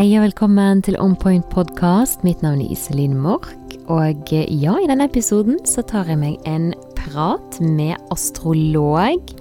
Hei og velkommen til On Point podkast. Mitt navn er Iselin Mork. Og ja, i denne episoden så tar jeg meg en prat med astrolog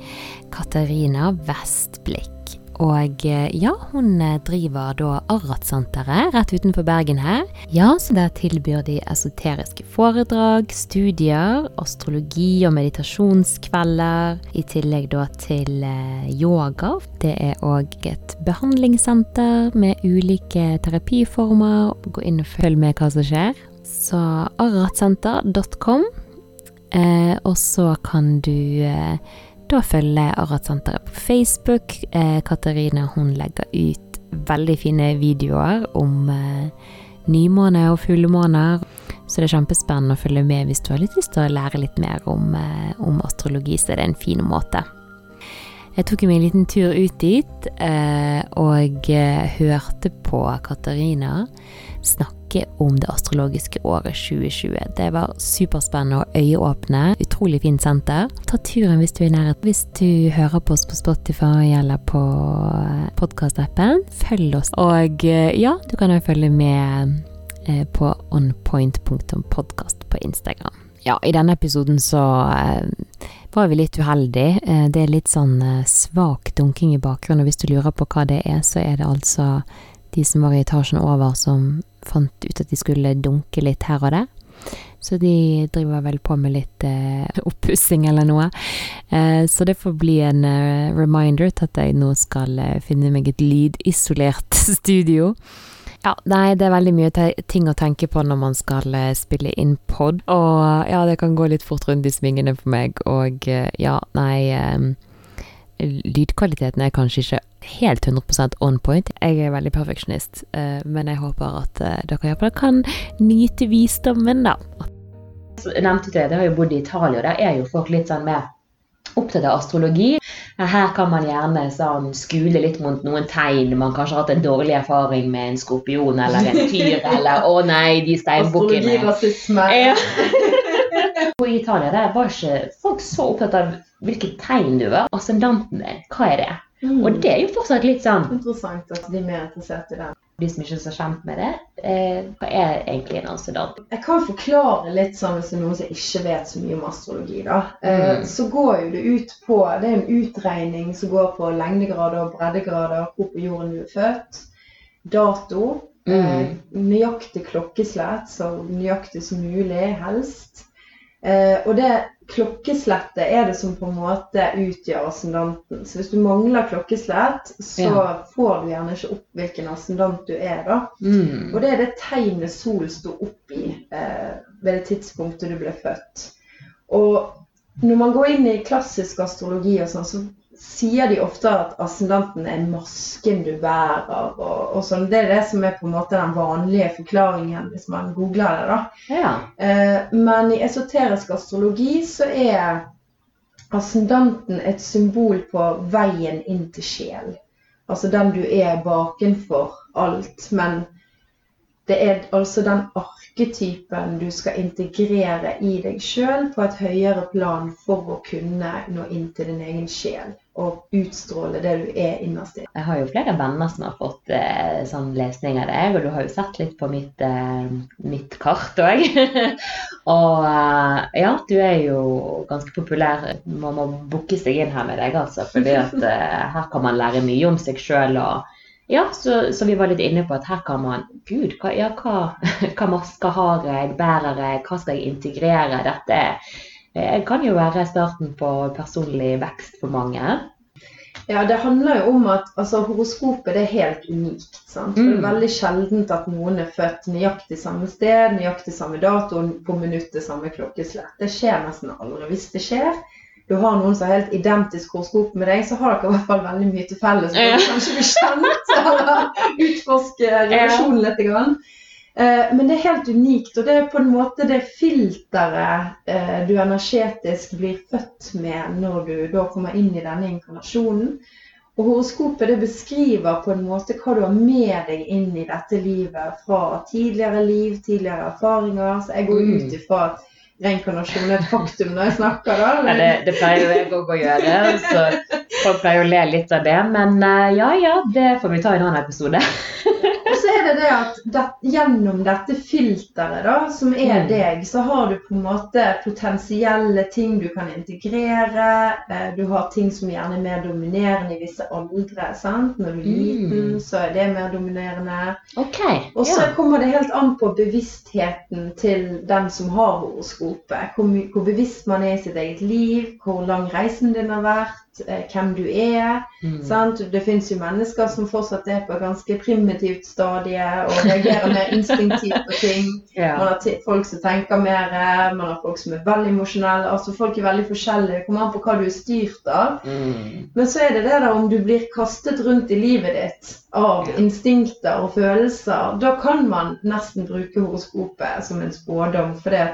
Katarina Vestblikk. Og ja, hun driver da Arrat-senteret rett utenfor Bergen her. Ja, så der tilbyr de esoteriske foredrag, studier, astrologi og meditasjonskvelder. I tillegg da til eh, yoga. Det er òg et behandlingssenter med ulike terapiformer. Gå inn og følg med hva som skjer. Så arratsenter.com. Eh, og så kan du eh, da følge Arrat-senteret på Facebook. Eh, Katarina hun legger ut veldig fine videoer om eh, nymåne og fuglemåner. Så det er kjempespennende å følge med hvis du har litt lyst til å lære litt mer om, eh, om astrologi. Så det er en fin måte. Jeg tok meg en liten tur ut dit eh, og eh, hørte på Katarina snakke om det astrologiske året 2020. Det var superspennende og øyeåpne. Utrolig fint senter. Ta turen hvis du er i nærheten. Hvis du hører på oss på Spotify eller på eh, podkastappen, følg oss. Og ja, du kan jo følge med på onpoint.podkast på Instagram. Ja, i denne episoden så var vi litt uheldige. Det er litt sånn svak dunking i bakgrunnen, og hvis du lurer på hva det er, så er det altså de som var i etasjen over som fant ut at de skulle dunke litt her og der. Så de driver vel på med litt eh, oppussing eller noe. Eh, så det får bli en eh, reminder til at jeg nå skal finne meg et lydisolert studio. Ja, nei, det er veldig mye ting å tenke på når man skal spille inn pod. Og ja, det kan gå litt fort rundt i svingene for meg, og ja, nei Lydkvaliteten er kanskje ikke helt 100% on point. Jeg er veldig perfeksjonist, eh, men jeg håper at eh, dere iallfall kan nyte visdommen, da. Jeg nevnte det, jeg har jo bodd i Italia, og der er jo folk litt sånn mer opptatt av astrologi. Her kan man gjerne sånn skule litt mot noen tegn. Man kanskje har hatt en dårlig erfaring med en skorpion eller en tyr, eller 'å nei, de steinbukkene'. Astrologirasisme. Ja. I Italia der var ikke folk så opptatt av hvilket tegn du var. Ascendanten din, hva er det? Mm. Og det er jo fortsatt litt sånn Interessant at de er mer interessert i det. De som ikke er så kjent med det, eh, hva er egentlig en ascendant? Jeg kan forklare litt sånn hvis det er noen som ikke vet så mye om astrologi. da. Eh, mm. Så går jo det ut på Det er en utregning som går på lengdegrader og breddegrader, hvor på jorden du er født, dato, mm. eh, nøyaktig klokkeslett, så nøyaktig som mulig, helst. Eh, og det klokkeslettet er det som på en måte utgjør ascendanten. Så hvis du mangler klokkeslett, så ja. får du gjerne ikke opp hvilken ascendant du er, da. Mm. Og det er det tegnet sol sto opp i eh, ved det tidspunktet du ble født. Og når man går inn i klassisk astrologi og sånn, så sier de ofte at ascendanten er masken du bærer. Og, og sånn. Det er det som er på en måte den vanlige forklaringen hvis man googler det. da. Ja. Eh, men i esoterisk astrologi så er ascendanten et symbol på veien inn til sjel. Altså den du er bakenfor alt. Men det er altså den arketypen du skal integrere i deg sjøl på et høyere plan for å kunne nå inn til din egen sjel og utstråle det du er innerst i. Jeg har jo flere venner som har fått eh, sånn lesning av deg, og du har jo sett litt på mitt, eh, mitt kart òg. og eh, ja, du er jo ganske populær. Man må booke seg inn her med deg, altså. For eh, her kan man lære mye om seg sjøl. Ja, så, så, vi var litt inne på at her kan man Gud, hva, ja, hva, hva masker har jeg, bærer jeg, hva skal jeg integrere? Dette er det kan jo være starten på personlig vekst for mange. Ja, det handler jo om at altså, horoskopet det er helt unikt. Sant? Mm. Det er mm. veldig sjeldent at noen er født nøyaktig samme sted, nøyaktig samme dato, på minuttet samme klokkeslett. Det skjer nesten aldri. Hvis det skjer, du har noen som har helt identisk horoskop med deg, så har dere i hvert fall veldig mye til felles. Ja. kanskje bli kjent eller utforske relasjonen litt. Grann. Eh, men det er helt unikt, og det er på en måte det filteret eh, du energetisk blir født med når du da kommer inn i denne inkarnasjonen. Og horoskopet det beskriver på en måte hva du har med deg inn i dette livet fra tidligere liv, tidligere erfaringer. Så jeg går mm. ut ifra at reinkarnasjon er et faktum når jeg snakker, da. Ja, det, det pleier jo jeg òg å gjøre, så folk pleier å le litt av det. Men uh, ja ja, det får vi ta i en annen episode. Det at det, gjennom dette filteret, da, som er Mm. deg, så har du på en måte potensielle ting du kan integrere. Eh, Du har ting som gjerne er mer dominerende i visse aldre. sant? Når du er liten, Mm. så er det mer dominerende. Okay, Og så Ja. kommer det helt an på bevisstheten til den som har horoskopet. Hvor, hvor bevisst man er i sitt eget liv, hvor lang reisen din har vært, hvem du er. Mm. Sant? Det fins jo mennesker som fortsatt er på et ganske primitivt stadie og reagerer mer instinktivt på ting. Man har folk som tenker mer, man har folk som er veldig emosjonelle. Altså folk er veldig forskjellige. Det kommer an på hva du er styrt av. Mm. Men så er det det der om du blir kastet rundt i livet ditt av Ja. instinkter og følelser. Da kan man nesten bruke horoskopet som en spådom. For det,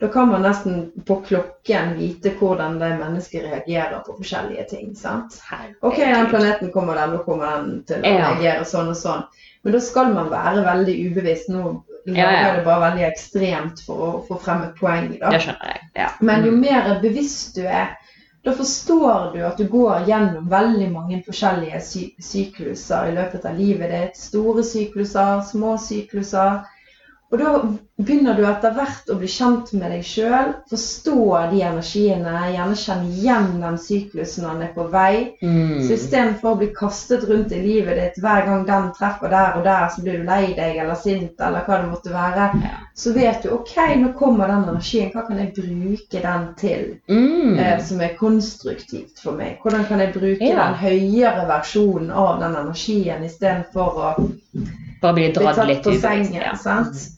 da kan man nesten på klokken vite hvordan det mennesket reagerer på forskjellige ting. sant? Ok, den planeten kommer der, nå kommer den til å reagere sånn og sånn. Men da skal man være veldig ubevisst. Nå lager Ja, ja. det bare veldig ekstremt for å få frem et poeng. da. Det skjønner jeg. Ja. Men jo Mm. mer bevisst du er, da forstår du at du går gjennom veldig mange forskjellige sy sykluser i løpet av livet ditt. Store sykluser, små sykluser. Og da begynner du etter hvert å bli kjent med deg sjøl, forstå de energiene, gjerne kjenne igjen den syklusen han er på vei. Mm. Så istedenfor å bli kastet rundt i livet ditt hver gang den treffer der og der, så blir du lei deg eller sint eller hva det måtte være, Ja. så vet du ok, nå kommer den energien, hva kan jeg bruke den til? Mm. eh, som er konstruktivt for meg. Hvordan kan jeg bruke Ja. den høyere versjonen av den energien istedenfor å Bare bli dratt litt på sengen. ja. sant?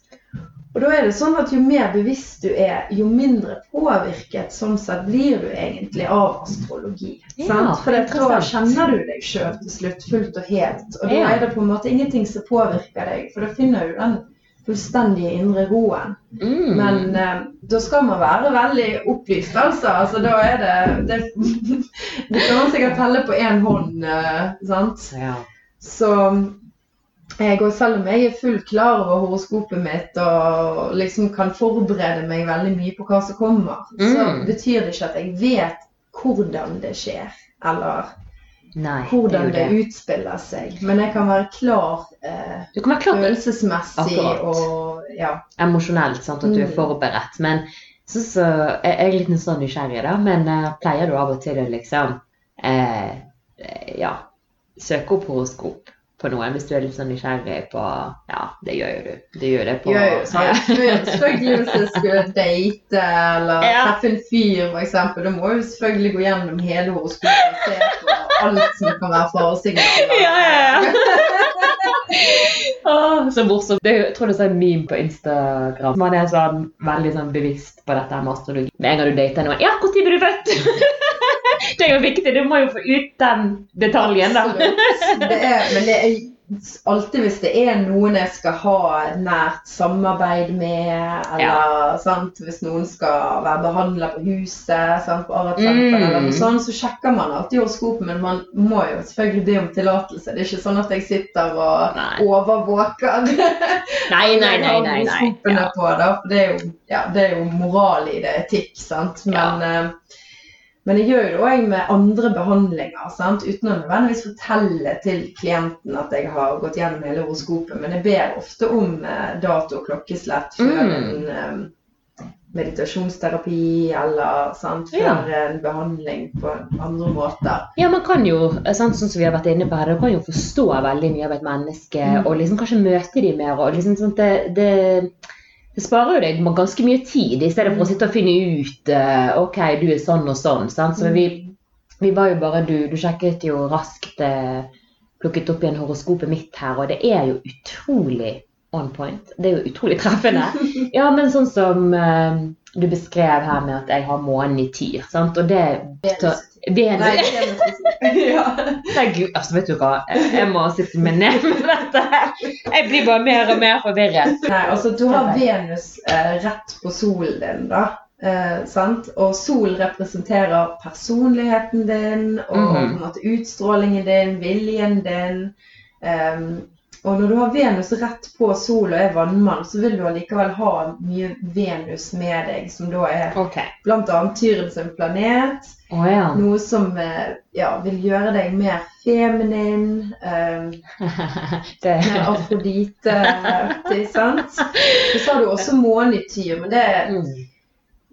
Og da er det sånn at jo mer bevisst du er, jo mindre påvirket sånn sett blir du egentlig av astrologi. Ja, sant? For da kjenner du deg sjøl til slutt fullt og helt. Og da Ja. er det på en måte ingenting som påvirker deg, for da finner du den fullstendige indre roen. Mm. Men eh, da skal man være veldig opplyst, altså. altså da er det, det Det kan man sikkert telle på én hånd, eh, sant. ja. Så jeg, og selv om jeg er fullt klar over horoskopet mitt og liksom kan forberede meg veldig mye på hva som kommer, så Mm. betyr det ikke at jeg vet hvordan det skjer, eller Nei, hvordan det det utspiller seg. Men jeg kan være klar eh, Du kan være klar følelsesmessig Akkurat. og ja. emosjonelt, sant, at du er Mm. forberedt. Men så, så, jeg er litt sånn nysgjerrig, da. Men uh, pleier du av og til å liksom eh, Ja, søke opp horoskop på noen hvis du er litt sånn nysgjerrig på Ja, det gjør jo du. Du gjør det på Gjør jo sant. Selvfølgelig hvis jeg skulle date eller Ja. treffe en fyr, f.eks. Da må jeg jo selvfølgelig gå gjennom hele horoskopet og se på alt som kan være faresignaler. Ja, ja, ja. oh, så morsomt. Det jeg tror det er en meme på Instagram. Man er sånn veldig sånn bevisst på dette med astrologi. Med en gang du dater noen Ja, når ble du født? det er jo viktig. Du må jo få ut den detaljen, da. Det er, men det er alltid hvis det er noen jeg skal ha nært samarbeid med, eller sant, hvis noen skal være behandler på huset, sant, på arbeidssenter Mm. eller noe sånt, så sjekker man alltid horoskopet, men man må jo selvfølgelig be om tillatelse. Det er ikke sånn at jeg sitter og Nei. overvåker Nei, nei, nei. nei, nei. Ja. på, da, for det er, jo, ja, det er jo moral i det, etikk, sant. Men, eh, men jeg gjør det òg med andre behandlinger, sant? uten å nødvendigvis fortelle til klienten at jeg har gått gjennom hele horoskopet. Men jeg ber ofte om eh, dato og klokkeslett før Mm. en eh, meditasjonsterapi eller sant, før Ja. en behandling på andre måter. Ja, man kan jo, sant, sånn som vi har vært inne på her, man kan jo forstå veldig mye av et menneske, Mm. og liksom kanskje møte de mer, og liksom sånn det, det, det sparer jo deg ganske mye tid, i stedet for å Mm. sitte og finne ut, eh, ok, du er sånn og sånn, sant? Så vi, vi var jo bare, du, du sjekket jo raskt, eh, plukket opp igjen horoskopet mitt her, og det er jo utrolig on point. Det er jo utrolig treffende. Ja, men sånn som eh, du beskrev her med at jeg har månen i tyr, sant? Og det... Venus. Venus. Nei, ja. Herregud, altså vet du hva, jeg, må sitte meg ned med dette her. Jeg blir bare mer og mer forvirret. Nei, altså du har Venus eh, rett på solen din, da. Eh, sant? Og sol representerer personligheten din og på en måte utstrålingen din, viljen din. ehm, og når du har Venus rett på sol og er vannmann, så vil du allikevel ha mye Venus med deg, som da er okay. bl.a. Tyren sin planet. Oh, ja. Noe som eh, ja, vil gjøre deg mer feminin. Eh, mer Afrodite-aktig, sant? Så har du også månen i tyr, men det mm.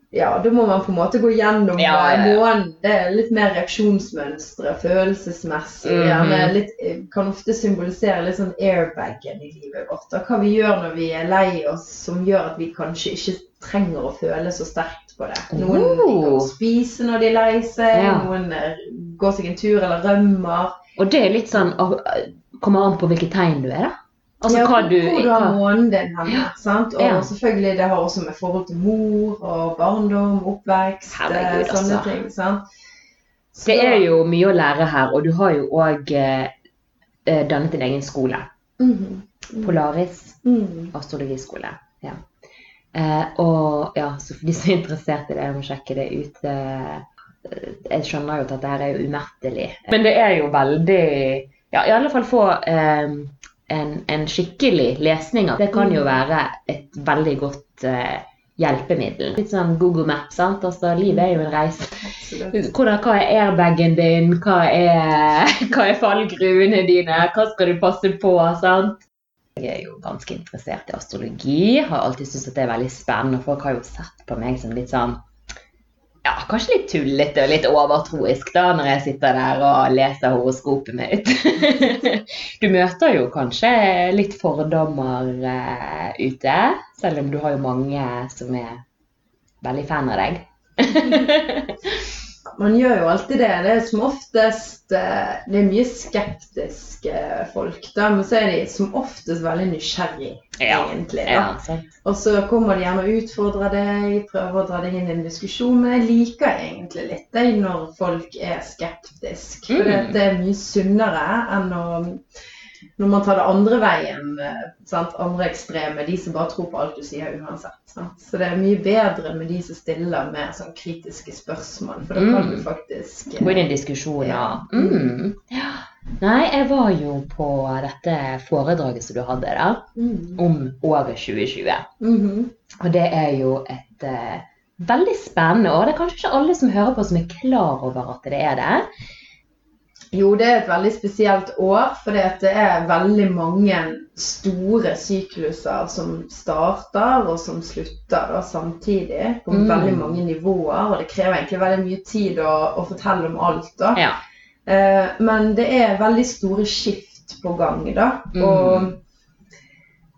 Ja, da må man på en måte gå gjennom Ja, ja, ja. Det er litt mer reaksjonsmønstre, følelsesmessig. Mm -hmm. litt, eh, kan ofte symbolisere litt sånn airbagen i livet vårt. Og Hva vi gjør når vi er lei oss, som gjør at vi kanskje ikke trenger å føle så sterkt på det. Noen Oh. å spise når de er lei seg, noen eh, går seg en tur eller rømmer. Og det er litt sånn Kommer an på hvilket tegn du er, da. Altså ja, hva du hvor du har månen din henne. sant? Og Ja. selvfølgelig det har også med forhold til mor og barndom, oppvekst, Herregud, eh, sånne altså. ting. sant? Så- Det er jo mye å lære her, og du har jo òg eh, eh, dannet din egen skole. Mhm. Polaris mm. astrologiskole. Ja. Eh, og ja, så for de som er interessert i det, jeg må sjekke det ut. Eh, jeg skjønner jo at dette her er jo umettelig. Men det er jo veldig Ja, i alle fall få eh, en, en skikkelig lesning av det kan jo være et veldig godt eh, hjelpemiddel. Litt sånn Google Map. sant. Altså, livet er jo en reise. Hvordan, hva er airbagen din? Hva er, hva er fallgruvene dine? Hva skal du passe på? sant? Jeg er jo ganske interessert i astrologi. Har alltid syntes at det er veldig spennende. og Folk har jo sett på meg som litt sånn ja, kanskje litt tullete og litt overtroisk da, når jeg sitter der og leser horoskopet mitt. du møter jo kanskje litt fordommer uh, ute, selv om du har jo mange som er veldig fan av deg. Man gjør jo alltid det. Det er som oftest eh, Det er mye skeptiske folk, da, men så er de som oftest veldig nysgjerrig, Ja, egentlig. Ja. Og så kommer de gjerne og utfordrer deg, prøver å dra deg inn i en diskusjon. Men jeg liker egentlig litt det når folk er skeptiske. For Mm. det er mye sunnere enn å når man tar det andre veien, eh, sant? andre ekstreme, de som bare tror på alt du sier uansett. Sant? Så det er mye bedre med de som stiller med sånn kritiske spørsmål, for da kan Mm. du faktisk eh, Gå inn i en diskusjon, ja. Ja. Mm. ja. Nei, jeg var jo på dette foredraget som du hadde da, mm. om året 2020. -hmm. Og det er jo et uh, veldig spennende år. Det er kanskje ikke alle som hører på som er klar over at det er det. Jo, det er et veldig spesielt år, for det er veldig mange store sykluser som starter og som slutter da, samtidig. På Mm. veldig mange nivåer, og det krever egentlig veldig mye tid å, å fortelle om alt. da. Ja. Eh, men det er veldig store skift på gang, da. Mm. Og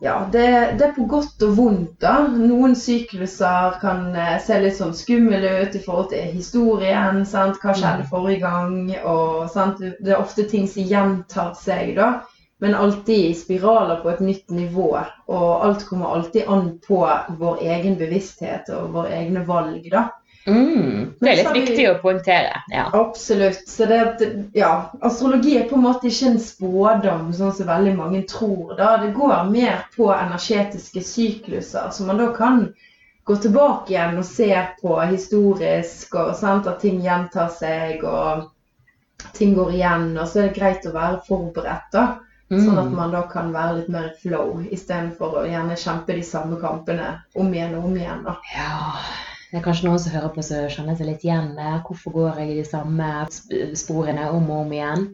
ja, det, det er på godt og vondt, da. Noen sykluser kan eh, se litt sånn skumle ut i forhold til historien. sant? Hva skjedde Mm. forrige gang? Og sant? Det er ofte ting som gjentar seg, da. Men alltid i spiraler på et nytt nivå. Og alt kommer alltid an på vår egen bevissthet og våre egne valg, da. Mm. Det er litt viktig vi- å poengtere. Ja. Absolutt. Så det, ja, astrologi er på en måte ikke en spådom, sånn som veldig mange tror. Da. Det går mer på energetiske sykluser, så man da kan gå tilbake igjen og se på historisk, og sant, at ting gjentar seg, og ting går igjen. Og så er det greit å være forberedt, da. Sånn at Mm. man da kan være litt mer flow, istedenfor å gjerne kjempe de samme kampene om igjen og om igjen. da. Ja, det er kanskje noen som hører på som kjenner seg litt igjen der. Hvorfor går jeg i de samme sporene om og om igjen?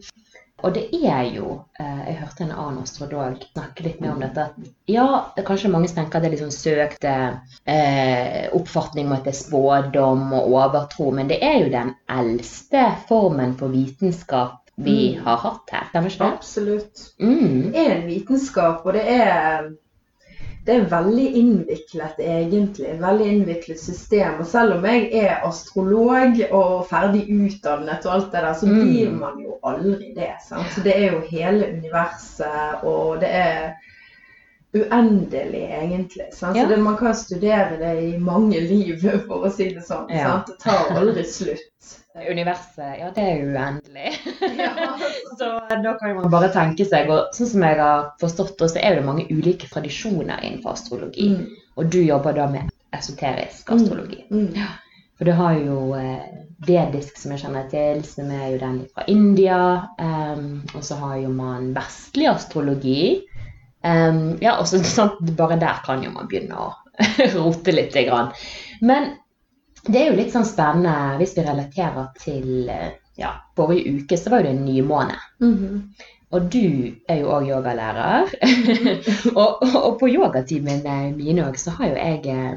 Og det er jo eh, Jeg hørte en annen astrolog snakke litt mer om dette. at Ja, det kanskje mange tenker at det er litt sånn søkt eh, oppfatning om at det er spådom og overtro, men det er jo den eldste formen for vitenskap vi Mm. har hatt her. Stemmer ikke det? Absolutt. Mm. Det er en vitenskap, og det er, det er veldig innviklet, egentlig. Veldig innviklet system. Og selv om jeg er astrolog og ferdig utdannet og alt det der, så Mm. blir man jo aldri det. Sant? Så det er jo hele universet, og det er uendelig, egentlig. Sant? Så det, man kan studere det i mange liv, for å si det sånn. Sant? Det tar aldri slutt. Universet, ja, det er uendelig. Så da kan man bare tenke seg, og sånn som jeg har forstått det, så er det mange ulike tradisjoner innenfor astrologi. Mm. Og du jobber da med esoterisk astrologi. Mm. For du har jo eh, disk som jeg kjenner til, som er jo den fra India. Um, og så har jo man vestlig astrologi, Um, ja, og så sant, Bare der kan jo man begynne å rote litt. Grann. Men det er jo litt sånn spennende hvis vi relaterer til eh, ja, Forrige uke så var jo det en nymåne. Mm -hmm. Og du er jo òg yogalærer. og, og, på yogatimene mine òg så har jo jeg eh,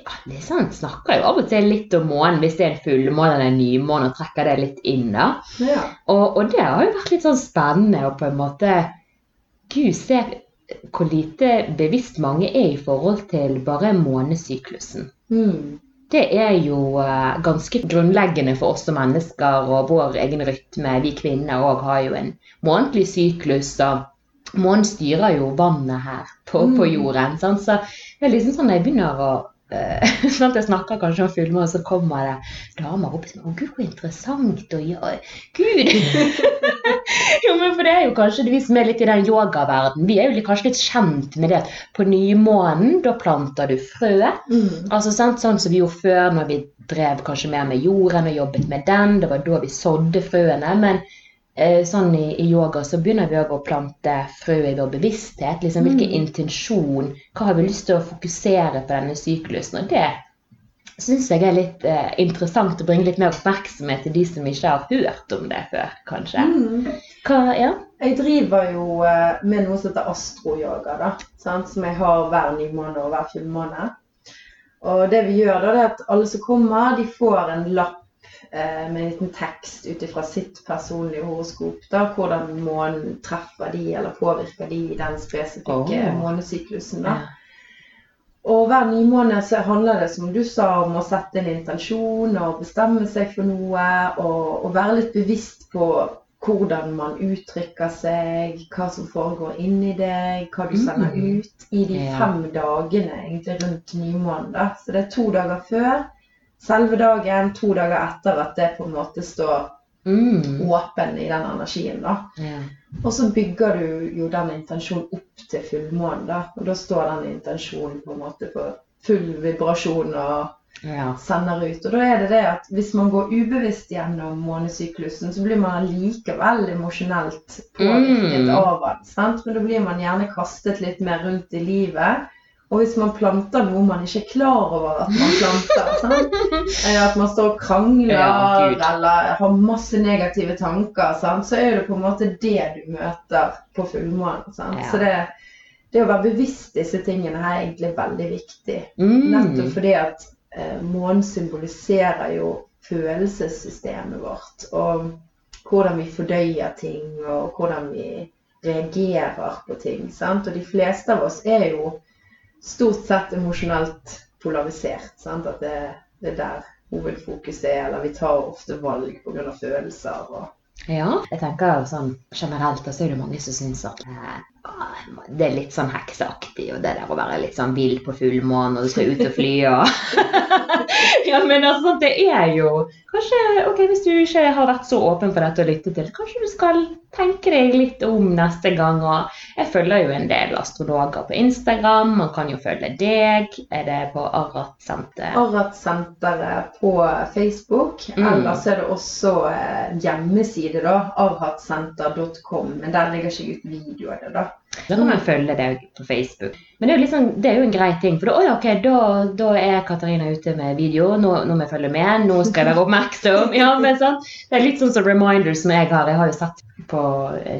ja, det er sant, snakker jo av og til litt om månen hvis det er en fullmåne eller en nymåne, og trekker det litt inn. da. Ja. Og, og, det har jo vært litt sånn spennende og på en måte Gud se hvor lite bevisst mange er i forhold til bare månesyklusen. Mm det er jo uh, ganske grunnleggende for oss som mennesker og vår egen rytme. Vi kvinner òg har jo en månedlig syklus. og Månen styrer jo vannet her på, mm. på jorden. Sant? Så det er liksom sånn jeg begynner å uh, sånn at Jeg snakker kanskje om og så kommer det damer opp og sier 'Å, gud, så interessant å gjøre Gud! jo, men for det er jo kanskje vi som er litt i den yogaverdenen. vi er jo kanskje litt kjent med det at på nymånen, da planter du frø. Mm. Altså sant, Sånn som vi gjorde før når vi drev kanskje mer med jorden og jobbet med den. Det var da vi sådde frøene. Men eh, sånn i, i, yoga så begynner vi å plante frø i vår bevissthet. liksom Hvilken mm. intensjon, hva har vi lyst til å fokusere på denne syklusen? og det syns jeg er litt eh, interessant å bringe litt mer oppmerksomhet til de som ikke har hørt om det før, kanskje. Mm. Hva, ja? Jeg driver jo eh, med noe som heter astroyoga, da, sant? som jeg har hver nymåned og hver fullmåned. Og det vi gjør da, det er at alle som kommer, de får en lapp eh, med en liten tekst ut ifra sitt personlige horoskop. da, Hvordan månen treffer de eller påvirker de i den spesifikke oh. månesyklusen. da. Ja. Og hver nymåned så handler det som du sa, om å sette en intensjon og bestemme seg for noe. Og, og, være litt bevisst på hvordan man uttrykker seg, hva som foregår inni deg, hva du sender mm. ut i de fem dagene egentlig rundt nymånen. Så det er to dager før selve dagen, to dager etter at det på en måte står mm. åpen i den energien. da. Yeah. Og så bygger du jo den intensjonen opp til fullmånen, da. Og da står den intensjonen på en måte på full vibrasjon og ja. sender ut. Og da er det det at hvis man går ubevisst gjennom månesyklusen, så blir man likevel emosjonelt påvirket mm. av den. Men da blir man gjerne kastet litt mer rundt i livet. Og hvis man planter noe man ikke er klar over at man planter, sant? at man står og krangler ja, eller har masse negative tanker, sant? så er det på en måte det du møter på fullmånen. Ja. Så det, det, å være bevisst disse tingene her er egentlig veldig viktig. Mm. Nettopp fordi at eh, månen symboliserer jo følelsessystemet vårt. Og hvordan vi fordøyer ting, og hvordan vi reagerer på ting. Sant? Og de fleste av oss er jo stort sett emosjonelt polarisert. Sant? At det, det, er der hovedfokuset er, eller vi tar ofte valg pga. følelser. og ja, jeg tenker sånn generelt så er det mange som syns at eh, det er litt sånn hekseaktig, og det der å være litt sånn vill på fullmåne og du skal ut og fly og Ja, men altså, det er jo Kanskje, ok, hvis du ikke har vært så åpen for dette å lytte til, kanskje du skal tenke deg litt om neste gang. Og jeg følger jo en del astrologer på Instagram. Man kan jo følge deg. Er det på Arrat-senteret? Arrat-senteret på Facebook. Mm. Ellers er det også eh, hjemmeside, da. Arratsenter.com. Men der ligger ikke ut videoer, da. Da kan man følge deg på Facebook. Men det er, liksom, det er jo en grei ting. For da, okay, da, da er Katarina ute med video. Nå, nå, må jeg følge med. Nå skal jeg være oppmerksom. Ja, men sant? Det er litt sånn som reminders som jeg har. Jeg har jo sett på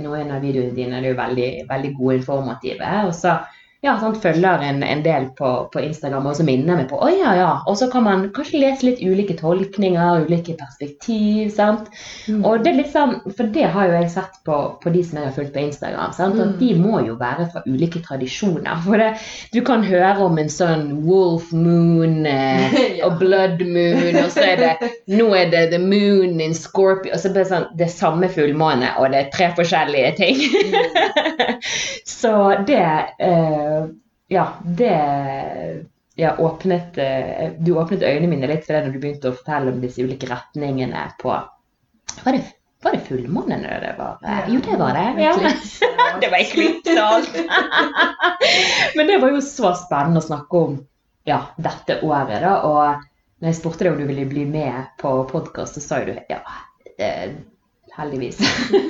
noen av videoene dine. Er jo veldig, veldig gode informative. Og så ja, sånn, følger en, en del på, på, Instagram og så minner meg på å ja, ja. Og så kan man kanskje lese litt ulike tolkninger, ulike perspektiv. sant? Mm. Og det liksom, For det har jo jeg sett på, på de som jeg har fulgt på Instagram. sant? At mm. de må jo være fra ulike tradisjoner. For det, du kan høre om en sånn wolf moon eh, ja. og blood moon, og så er det nå er det the moon in Scorpio, og så blir det sånn det er samme fullmåne, og det er tre forskjellige ting. Mm. så det eh, ja, det ja, åpnet, eh, Du åpnet øynene mine litt for det når du begynte å fortelle om disse ulike retningene på Var det, var det fullmånen det var? Ja, jo, det var det. Ja. det var eklips og alt. Men det var jo så spennende å snakke om ja, dette året, da. Og når jeg spurte deg om du ville bli med på podkast, så sa du ja. Heldigvis.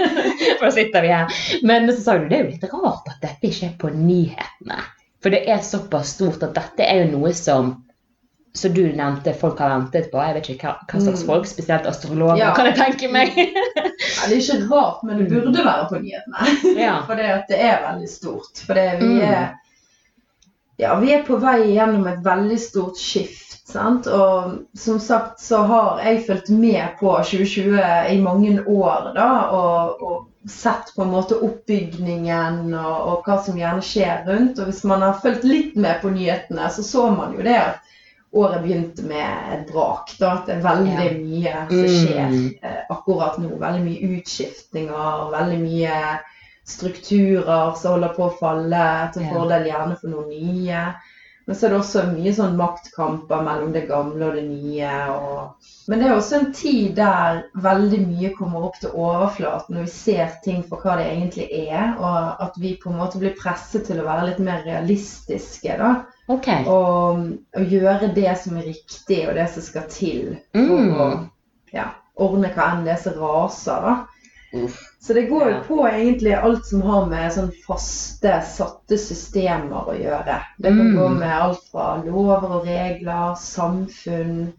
For da sitter vi her. Men så sa du det er jo litt rart at dette ikke er på nyhetene. For det er såpass stort at dette er jo noe som som du nevnte folk har ventet på. Jeg vet ikke hva, hva slags Mm. folk, spesielt astrologer, Ja. kan jeg tenke meg. Ja, det er ikke rart, men det burde være på nyhetene. ja. For det, er veldig stort. For vi, Mm. ja, vi er på vei gjennom et veldig stort skift. Sant? Og som sagt så har jeg fulgt med på 2020 i mange år da, og, og sett på en måte oppbygningen og, og hva som gjerne skjer rundt. Og hvis man har fulgt litt med på nyhetene, så så man jo det at året begynte med et brak. Da, at det er veldig Ja. mye som skjer Mm. eh, akkurat nå. Veldig mye utskiftninger, veldig mye strukturer som holder på å falle til fordel gjerne for noen nye. Men så er det også mye sånn maktkamper mellom det gamle og det nye. Og... Men det er også en tid der veldig mye kommer opp til overflaten, og vi ser ting for hva det egentlig er. Og at vi på en måte blir presset til å være litt mer realistiske. da. Okay. Og, og gjøre det som er riktig, og det som skal til for Mm. å ja, ordne hva enn det som raser. da. Uff. Så det går jo på egentlig alt som har med sånn faste, satte systemer å gjøre. Det kan Mm. gå med alt fra lover og regler, samfunn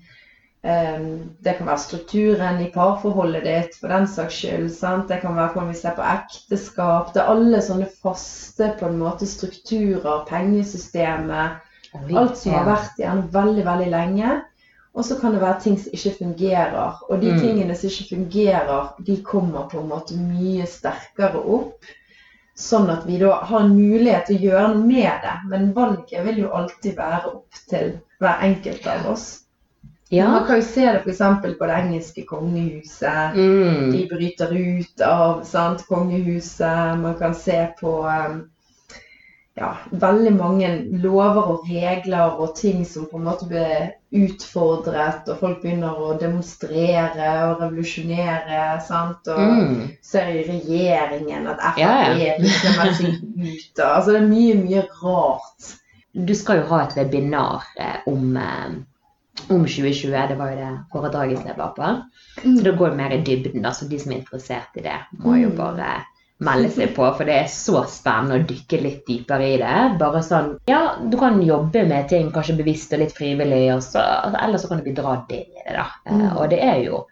em, Det kan være strukturen i parforholdet ditt, for den saks skyld. Sant? Det kan være hvordan vi ser på ekteskap. Det er alle sånne faste på en måte strukturer, pengesystemet. Alt som har vært igjen veldig, veldig lenge. Og så kan det være ting som ikke fungerer. Og de Mm. tingene som ikke fungerer, de kommer på en måte mye sterkere opp. Sånn at vi da har en mulighet til å gjøre noe med det. Men valget vil jo alltid være opp til hver enkelt av oss. Man kan jo se det f.eks. på det engelske kongehuset. Mm. De bryter ut av sant, kongehuset. Man kan se på um, ja, veldig mange lover og regler og ting som på en måte blir utfordret, og folk begynner å demonstrere og revolusjonere. sant, og Mm. ser i regjeringen at Frp yeah. melder seg ut. og- Altså, det er mye, mye rart. Du skal jo ha et webinar eh, om, eh, om 2020. Det var jo det foredraget jeg var på. Så det går mer i dybden. da, så De som er interessert i det, må jo Mm. bare melde seg på. For det er så spennende å dykke litt dypere i det. Bare sånn, ja, Du kan jobbe med ting kanskje bevisst og litt frivillig, og så, altså, eller så kan du bli dratt inn i det. da. Eh, Mm. Og det er jo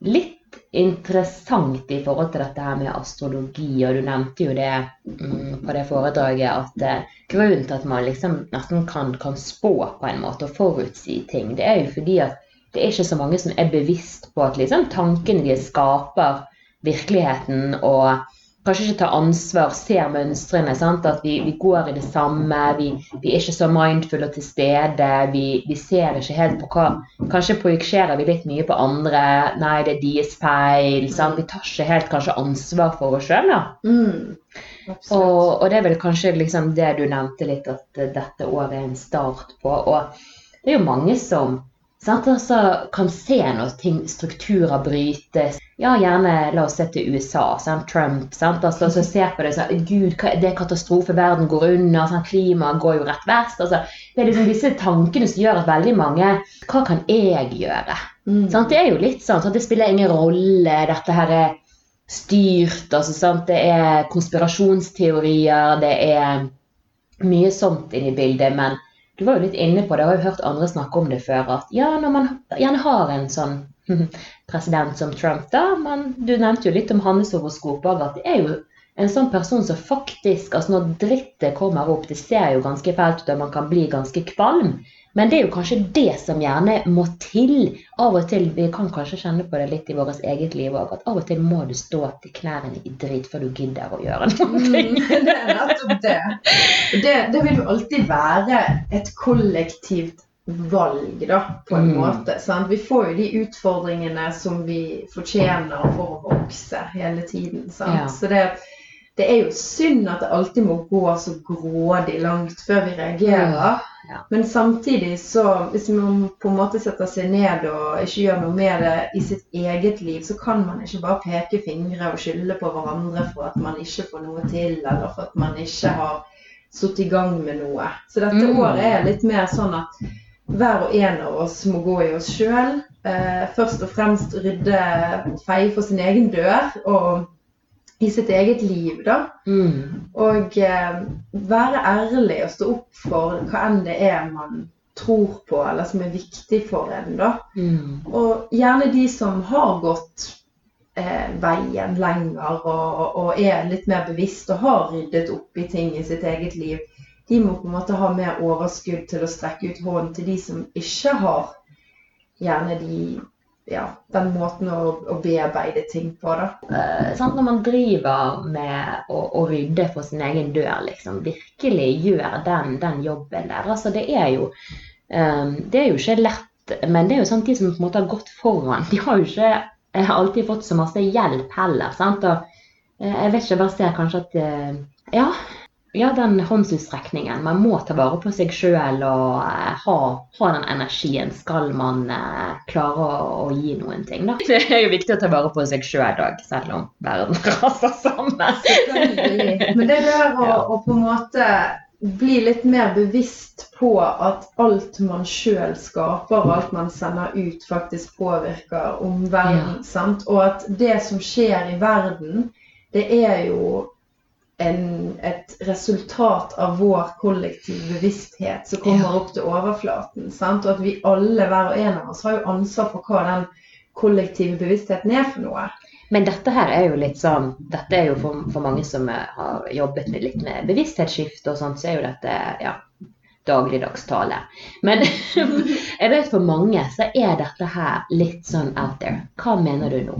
litt interessant i forhold til dette her med astrologi, og du nevnte jo det mm, på det foredraget at eh, grunnen til at man liksom nesten kan, kan spå på en måte og forutsi ting, det er jo fordi at det er ikke så mange som er bevisst på at liksom tankene de skaper virkeligheten og kanskje ikke tar ansvar, ser mønstrene. sant? At vi, vi går i det samme, vi, vi er ikke så mindful og til stede. Vi, vi ser ikke helt på hva Kanskje projiserer vi litt mye på andre. Nei, det er deres feil. sant? Vi tar ikke helt kanskje ansvar for oss sjøl, da. Mm. Og, og det er vel kanskje liksom det du nevnte litt, at dette året er en start på. Og det er jo mange som sant, altså, kan se når ting, strukturer brytes. Ja, gjerne la oss se til USA. Sant? Trump. Sant? Altså, altså, se på det sånn Gud, det er katastrofe. Verden går under. Sant? Klimaet går jo rett vest. Altså, det er liksom disse tankene som gjør at veldig mange Hva kan jeg gjøre? Mm. Sant? Det er jo litt sånn at det spiller ingen rolle, dette her er styrt. Altså, sant? Det er konspirasjonsteorier, det er mye sånt inni i bildet. Men du var jo litt inne på det, og jeg har hørt andre snakke om det før, at ja, når man gjerne har en sånn president som Trump, da men Du nevnte jo litt om hans òg, at det er jo en sånn person som faktisk altså Når drittet kommer opp, det ser jo ganske fælt ut, og man kan bli ganske kvalm. Men det er jo kanskje det som gjerne må til. Av og til, Vi kan kanskje kjenne på det litt i vårt eget liv òg, at av og til må du stå til knærne i dritt før du gidder å gjøre noe. Mm, det er nettopp det. det. Det vil jo alltid være et kollektivt valg, da, på en Mm. måte. Sant? Vi får jo de utfordringene som vi fortjener for å vokse hele tiden. Sant? Ja. Så det, det er jo synd at det alltid må gå så grådig langt før vi reagerer. Ja. Men samtidig så, hvis man på en måte setter seg ned og ikke gjør noe med det i sitt eget liv, så kan man ikke bare peke fingre og skylde på hverandre for at man ikke får noe til, eller for at man ikke har satt i gang med noe. Så dette Mm. året er litt mer sånn at hver og en av oss må gå i oss sjøl. Eh, først og fremst rydde, feie for sin egen dør og i sitt eget liv, da. Mm. Og eh, være ærlig og stå opp for hva enn det er man tror på, eller som er viktig for en, da. Mm. Og gjerne de som har gått eh, veien lenger og, og er litt mer bevisst og har ryddet opp i ting i sitt eget liv, de må på en måte ha mer overskudd til å strekke ut hånden til de som ikke har gjerne de ja, den måten å, å bearbeide ting på, da. Eh, sant? Når man driver med å, å rydde for sin egen dør, liksom, virkelig gjør den, den jobben der. Altså, det er jo um, Det er jo ikke lett, men det er jo sånn de som på en måte har gått foran, de har jo ikke eh, alltid fått så masse hjelp heller. sant? Og eh, jeg vet ikke, jeg bare ser kanskje at eh, Ja, ja, den håndsutstrekningen. Man må ta vare på seg sjøl og eh, ha, ha den energien skal man eh, klare å, å gi noen ting. Da. Det er jo viktig å ta vare på seg sjøl òg, selv om verden raser sammen. Men det der å, Ja. å på en måte bli litt mer bevisst på at alt man sjøl skaper, og alt man sender ut, faktisk påvirker omverdenen. sant? Og at det som skjer i verden, det er jo en, et resultat av vår kollektive bevissthet som kommer Ja. opp til overflaten. sant? Og at vi alle, hver og en av oss, har jo ansvar for hva den kollektive bevisstheten er for noe. Men dette her er jo litt sånn Dette er jo for, for mange som har jobbet med litt med bevissthetsskifte og sånt, så er jo dette ja, dagligdags tale. Men jeg vet for mange så er dette her litt sånn out there. Hva mener du nå?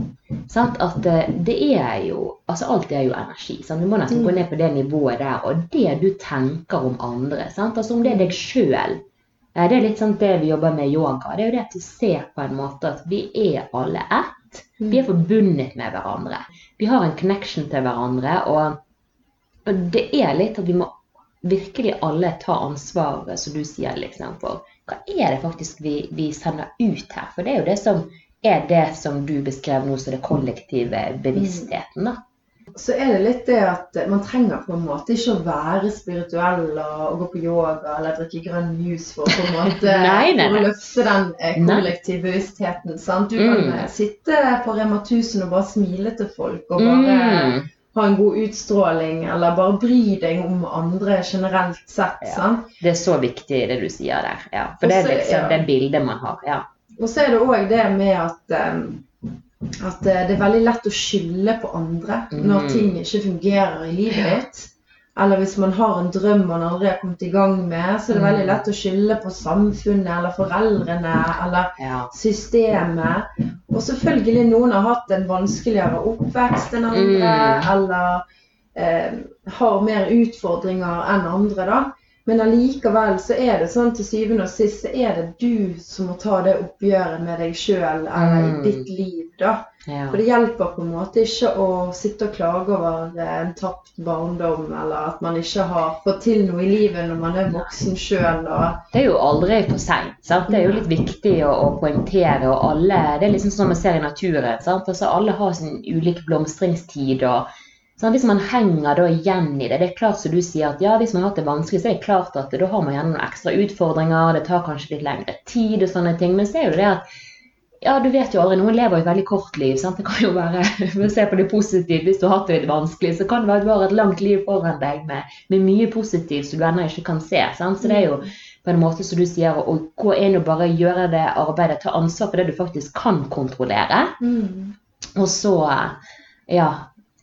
Sant? At eh, det er jo Altså alt er jo energi. Sant? Du må nesten gå ned på det nivået der. Og det du tenker om andre. Sant? Altså om det er deg sjøl. Det er litt sånn det vi jobber med i yoga. Det er jo det at du ser på en måte at vi er alle ett. Vi er forbundet med hverandre. Vi har en connection til hverandre. Og det er litt at vi må virkelig alle ta ansvar, som du sier, liksom, for hva er det faktisk vi, vi sender ut her? For det er jo det som er det som du beskrev nå som det kollektive bevisstheten. da. så er det litt det at man trenger på en måte ikke å være spirituell og, gå på yoga eller drikke grønn juice for på en måte Nei, nei, for å løfte den eh, kollektive bevisstheten. Sant? Du Mm. kan sitte på Rema 1000 og bare smile til folk og bare Mm. Ha en god utstråling, eller bare bry deg om andre generelt sett. Ja. Det er så viktig det du sier der. Ja. For det er liksom ja. det bildet man har. Ja. Og så er det òg det med at eh, at eh, det er veldig lett å skylde på andre når Mm. ting ikke fungerer i livet ditt. Eller hvis man har en drøm man aldri har kommet i gang med, så er det veldig Mm. lett å skylde på samfunnet eller foreldrene eller ja. systemet. Og selvfølgelig noen har hatt en vanskeligere oppvekst enn andre, Mm. eller eh, har mer utfordringer enn andre, da. Men allikevel så er det sånn til syvende og sist så er det du som må ta det oppgjøret med deg sjøl eller Mm. i ditt liv, da. Ja. For det hjelper på en måte ikke å sitte og klage over en tapt barndom, eller at man ikke har fått til noe i livet når man er voksen sjøl. Det er jo aldri for seint. Det er jo litt viktig å, å poengtere. og alle, Det er liksom sånn man ser i naturen. Altså Alle har sin ulike blomstringstid. og sant? Hvis man henger da igjen i det Det er klart som du sier at ja, hvis man har hatt det vanskelig, så er det klart at da har man gjerne noen ekstra utfordringer. Det tar kanskje litt lengre tid og sånne ting. Men så er jo det at ja, du vet jo aldri. Noen lever jo et veldig kort liv. sant? Det kan jo være, for å se på det positivt, Hvis du har hatt det vanskelig, så kan det være at du har et langt liv foran deg med, med mye positivt som du ennå ikke kan se. sant? Så det er jo på en måte som du sier, å gå inn og bare gjøre det arbeidet, ta ansvar for det du faktisk kan kontrollere. Og så, ja,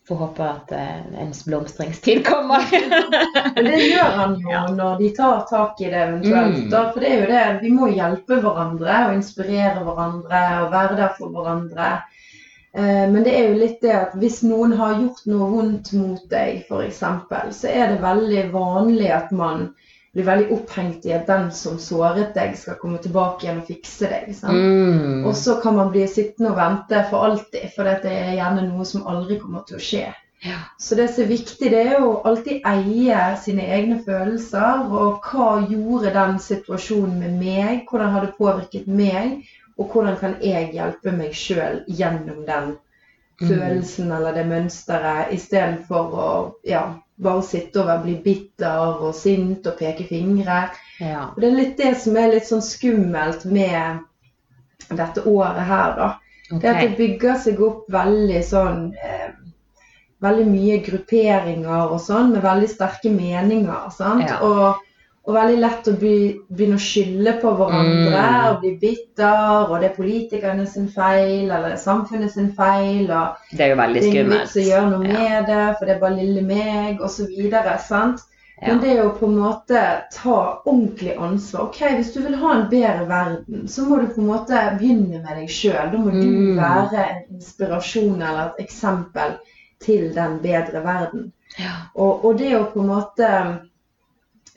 får håpe at eh, ens blomstringstid kommer. Men det gjør han jo Ja. når de tar tak i det eventuelt. Mm. Da, for det er jo det, vi må hjelpe hverandre og inspirere hverandre og være der for hverandre. Eh, Men det er jo litt det at hvis noen har gjort noe vondt mot deg, f.eks., så er det veldig vanlig at man blir veldig opphengt i at den som såret deg, skal komme tilbake igjen og fikse deg. Mm. Og så kan man bli sittende og vente for alltid, for dette er gjerne noe som aldri kommer til å skje. Ja. Så det som er viktig, det er å alltid eie sine egne følelser. Og hva gjorde den situasjonen med meg? Hvordan har det påvirket meg? Og hvordan kan jeg hjelpe meg sjøl gjennom den Mm. Følelsen eller det mønsteret, istedenfor å ja, bare sitte og bli bitter og sint og peke fingre. Ja. Og det er litt det som er litt sånn skummelt med dette året her, da. Okay. Det at det bygger seg opp veldig sånn eh, Veldig mye grupperinger og sånn med veldig sterke meninger. sant? Ja. Og, og veldig lett å begynne å skylde på hverandre Mm. og bli bitter. Og det er politikerne sin feil, eller er samfunnet sin feil. og Det er jo veldig skummelt. det er ingen noe Ja. med det, for det er bare lille meg, osv. sant? Ja. Men det er jo på en måte ta ordentlig ansvar Ok, Hvis du vil ha en bedre verden, så må du på en måte begynne med deg sjøl. Da må du Mm. være en inspirasjon eller et eksempel til den bedre verden. Ja. Og, og det å på en måte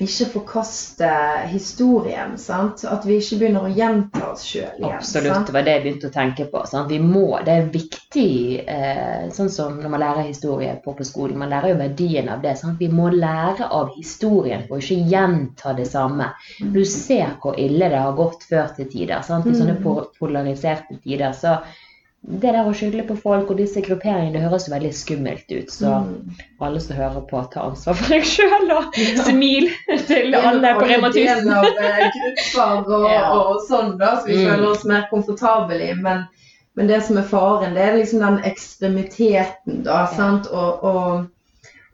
ikke forkaste historien. sant? At vi ikke begynner å gjenta oss sjøl igjen. Absolutt, sant? det var det jeg begynte å tenke på. Sant? Vi må, det er viktig, eh, sånn som når man lærer historie på, på skolen. Man lærer jo verdien av det. Sant? Vi må lære av historien og ikke gjenta det samme. Du ser hvor ille det har gått før til tider. Sant? I sånne Mm. polariserte tider. Så det der å skylde på folk og disse grupperingene, det høres veldig skummelt ut. Så Mm. alle som hører på, ta ansvar for deg sjøl og Ja. smil til alle på Rema 1000. del eh, grupper og, Ja. og sånn, da, så vi Mm. føler oss mer komfortable i. Men, men det som er faren, det er liksom den ekstremiteten, da. sant? Og, og,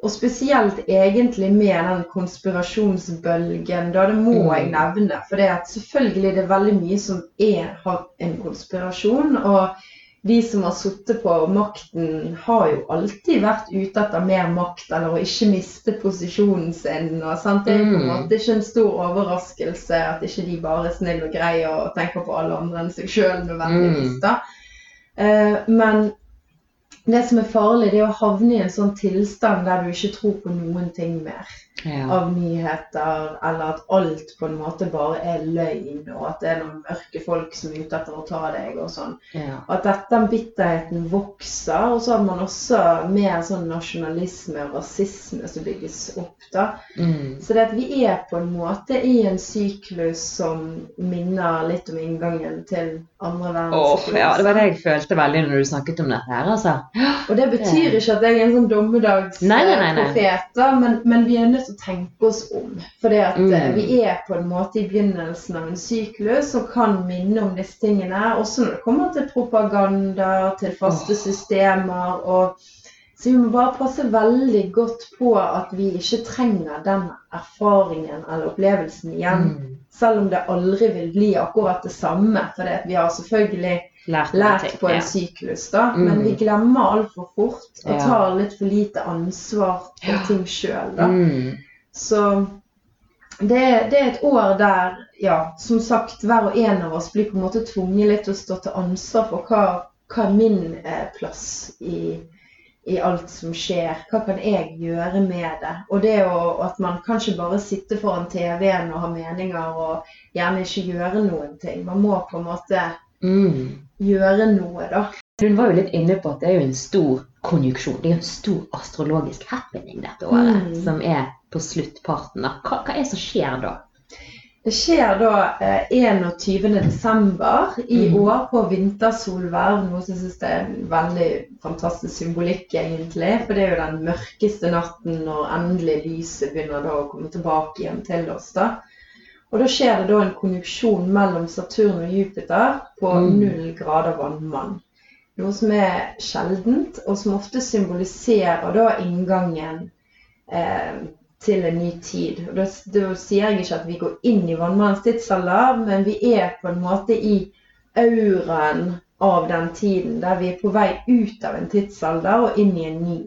og spesielt egentlig med den konspirasjonsbølgen, da. Det må Mm. jeg nevne. For det at selvfølgelig det er veldig mye som er, har en konspirasjon. og de som har sittet på makten, har jo alltid vært ute etter mer makt, eller å ikke miste posisjonen sin. Og, sant? Det er på en Mm. måte ikke en stor overraskelse at ikke de bare er snille og greie og tenker på alle andre enn seg sjøl nødvendigvis. Mm. da. Eh, men det som er farlig, det er å havne i en sånn tilstand der du ikke tror på noen ting mer Ja. av nyheter, eller at alt på en måte bare er løgn, og at det er noen mørke folk som er ute etter å ta deg og sånn. Ja. At dette, bitterheten vokser, og så har man også mer sånn nasjonalisme og rasisme som bygges opp, da. Mm. Så det at vi er på en måte i en syklus som minner litt om inngangen til andre Åh, verdenskrig. ja, det var det jeg følte veldig når du snakket om dette her, altså. Og det betyr ikke at jeg er en sånn dommedagsprofet, men, men vi er nødt til å tenke oss om. For Mm. eh, vi er på en måte i begynnelsen av en syklus og kan minne om disse tingene. Også når det kommer til propaganda, til faste oh. systemer. og så vi må bare passe veldig godt på at vi ikke trenger den erfaringen eller opplevelsen igjen. Mm. Selv om det aldri vil bli akkurat det samme. For vi har selvfølgelig Lært, lært ting, på en ja. syklus, da. Mm. Men vi glemmer altfor fort og tar litt for lite ansvar for Ja. ting sjøl, da. Mm. Så det, det er et år der, ja, som sagt, hver og en av oss blir på en måte tvunget litt til å stå til ansvar for hva, hva er min eh, plass i, i alt som skjer. Hva kan jeg gjøre med det? Og det å, at man kan ikke bare sitte foran TV-en og ha meninger og gjerne ikke gjøre noen ting. Man må på en måte Mm. Gjøre noe, da. Hun var jo litt inne på at det er jo en stor konjunksjon. Det er jo en stor astrologisk happening dette året, Mm. som er på sluttparten. Hva, hva er det som skjer da? Det skjer da eh, 21. desember i mm. år på vintersolverv, noe som jeg synes er en veldig fantastisk symbolikk egentlig. For det er jo den mørkeste natten når endelig lyset begynner da å komme tilbake igjen til oss. da. Og da skjer det da en konjunksjon mellom Saturn og Jupiter på Mm. null grader vannmann. Noe som er sjeldent, og som ofte symboliserer da inngangen eh, til en ny tid. Og da, da sier jeg ikke at vi går inn i vannmannens tidsalder, men vi er på en måte i auraen av den tiden, der vi er på vei ut av en tidsalder og inn i en ny.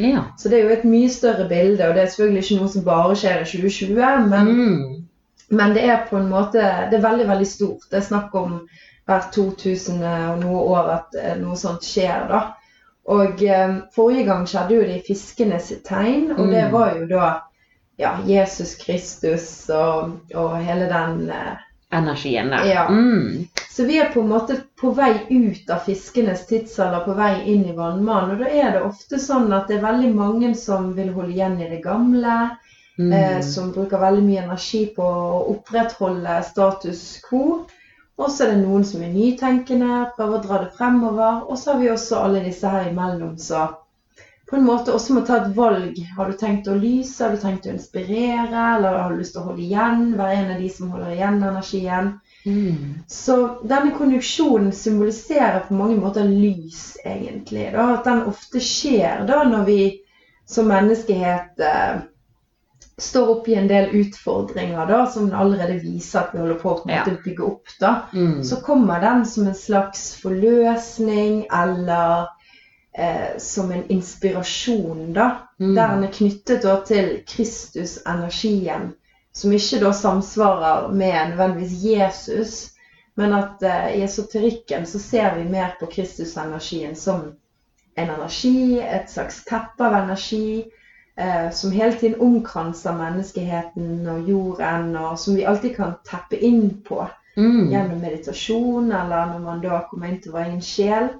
Ja. Så det er jo et mye større bilde, og det er selvfølgelig ikke noe som bare skjer i 2020, men Mm. Men det er på en måte Det er veldig, veldig stort. Det er snakk om hvert 2000 og noe år at eh, noe sånt skjer, da. Og eh, forrige gang skjedde jo det i fiskenes tegn, og det Mm. var jo da ja, Jesus Kristus og, og hele den eh, Energien der. Ja. Mm. Så vi er på en måte på vei ut av fiskenes tidsalder, på vei inn i vannmannen. Og da er det ofte sånn at det er veldig mange som vil holde igjen i det gamle. Mm. eh, som bruker veldig mye energi på å opprettholde status quo. Og så er det noen som er nytenkende, prøver å dra det fremover. Og så har vi også alle disse her imellom som på en måte også må ta et valg. Har du tenkt å lyse, har du tenkt å inspirere, eller har du lyst til å holde igjen? Være en av de som holder igjen energien. Mm. Så denne konjunksjonen symboliserer på mange måter lys, egentlig. Da. At den ofte skjer da når vi som menneskehet eh, står opp i en del utfordringer da, som allerede viser at vi holder på å ja. bygge opp. da. Mm. Så kommer den som en slags forløsning eller eh, som en inspirasjon, da. Mm. Der den er knyttet da, til Kristus-energien, som ikke da samsvarer med nødvendigvis Jesus. Men at eh, i esoterikken så ser vi mer på Kristus-energien som en energi, et slags teppe av energi, eh, som hele tiden omkranser menneskeheten og jorden, og som vi alltid kan teppe inn på mm. gjennom meditasjon, eller når man da kommer inn til vår egen sjel.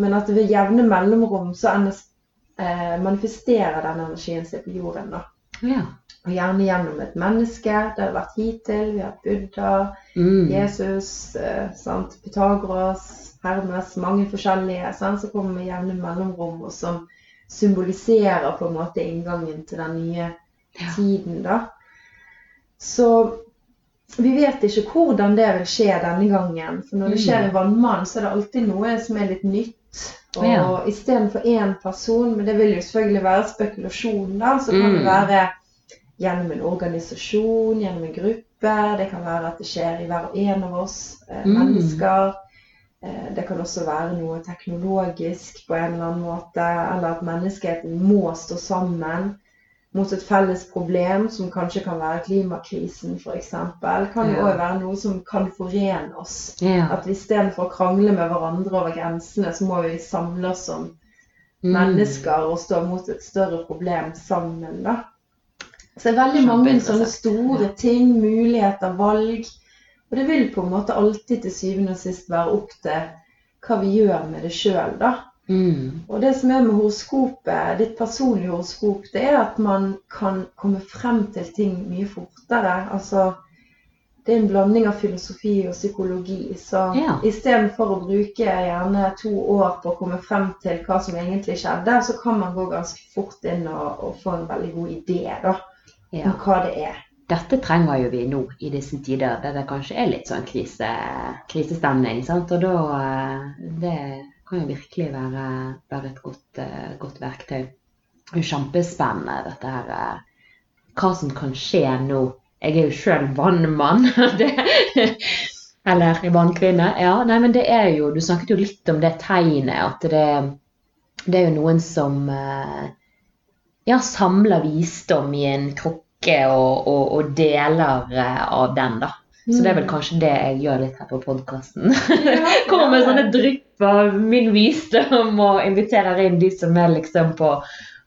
Men at ved jevne mellomrom så eh, manifesterer den energien seg på jorden. da. Ja. Og gjerne gjennom et menneske. Det har vært hittil. Vi har Buddha, mm. Jesus, eh, sant? Pythagoras, Hermes, mange forskjellige sant? som kommer med jevne mellomrom, og som symboliserer på en måte inngangen til den nye ja. tiden. da. Så vi vet ikke hvordan det vil skje denne gangen. For når det skjer i Vannmann, så er det alltid noe som er litt nytt. Og ja. istedenfor én person, men det vil jo selvfølgelig være spekulasjon, da, så kan mm. det være gjennom en organisasjon, gjennom en gruppe. Det kan være at det skjer i hver og en av oss eh, mm. mennesker. Eh, det kan også være noe teknologisk på en eller annen måte, eller at menneskeheten må stå sammen mot et felles problem, som kanskje kan være klimakrisen f.eks., kan jo òg være noe som kan forene oss. Ja. At istedenfor å krangle med hverandre over grensene, så må vi samle oss som mm. mennesker og stå mot et større problem sammen. da. Så det er veldig mange sånne store ting, muligheter, valg. Og det vil på en måte alltid til syvende og sist være opp til hva vi gjør med det sjøl, da. Mm. Og det som er med horoskopet, ditt personlige horoskop, det er at man kan komme frem til ting mye fortere. Altså det er en blanding av filosofi og psykologi. Så ja. istedenfor å bruke gjerne to år på å komme frem til hva som egentlig skjedde, så kan man gå ganske fort inn og, og få en veldig god idé da, ja. om hva det er. Dette trenger jo vi nå i disse tider der det kanskje er litt sånn krise, krisestemning. Sant? Og da eh, det kan jo virkelig være, være et godt, uh, godt, verktøy. Det er kjempespennende dette her. Uh, hva som kan skje nå. Jeg er jo sjøl vannmann. eller vannkvinne. Ja, nei, men det er jo Du snakket jo litt om det tegnet. At det, det er jo noen som ja, samler visdom i en krukke og, og, og deler av den, da. Så det er vel mm. kanskje det jeg gjør litt her på podkasten. Ja, Kommer med sånne drypp av min visdom og inviterer inn de som er liksom på,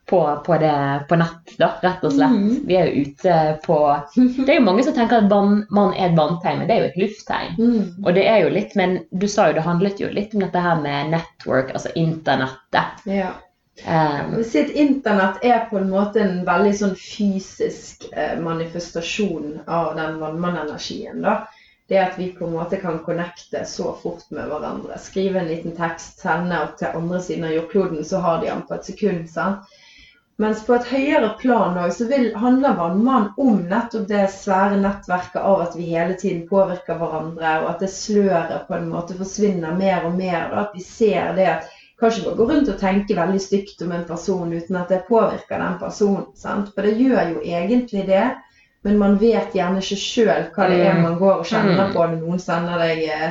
på, på, det, på nett, da, rett og slett. Mm. Vi er jo ute på Det er jo mange som tenker at mann er et vanntegn, men det er jo et lufttegn. Mm. Og det er jo litt, men du sa jo det handlet jo litt om dette her med network, altså internettet. Ja. Um, si at Internett er på en måte en veldig sånn fysisk eh, manifestasjon av den vannmannenergien. Det at vi på en måte kan connecte så fort med hverandre. Skrive en liten tekst, sende opp til andre siden av jordkloden, så har de den på et sekund. sant? Mens på et høyere plan også, så vil, handler vannmann om nettopp det svære nettverket av at vi hele tiden påvirker hverandre, og at det sløret på en måte forsvinner mer og mer. og At vi ser det at kan ikke bare gå rundt og tenke veldig stygt om en person uten at det påvirker den personen. Sant? For det gjør jo egentlig det, men man vet gjerne ikke sjøl hva det er mm. man går og kjenner mm. på når noen sender deg eh,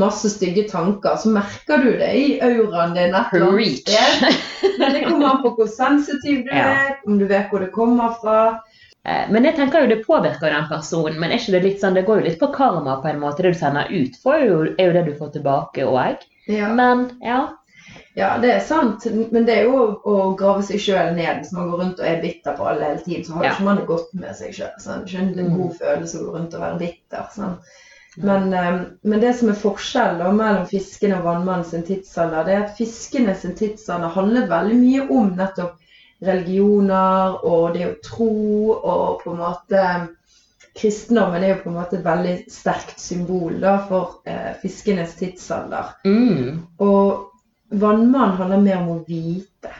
masse stygge tanker. Så merker du det i auraen din et eller annet sted. Men det kommer an på hvor sensitiv du er, om du vet hvor det kommer fra. Eh, men jeg tenker jo det påvirker den personen, men er ikke det litt sånn, det går jo litt på karma på en måte. Det du sender ut, er jo det du får tilbake òg. Ja. Men ja, ja, det er sant. Men det er jo å grave seg sjøl ned. Hvis man går rundt og er bitter på alle hele tiden, så har ja. ikke man det godt med seg sjøl. Sånn. Det er en mm. god følelse å gå rundt og være bitter. Sånn. Men, um, men, det som er forskjellen mellom fiskene og vannmannen sin tidsalder, det er at fiskene sin tidsalder handlet veldig mye om nettopp religioner og det å tro og på en måte kristendommen er jo på en måte et veldig sterkt symbol da, for eh, fiskenes tidsalder. Mm. Og vannmann handler mer om å vite.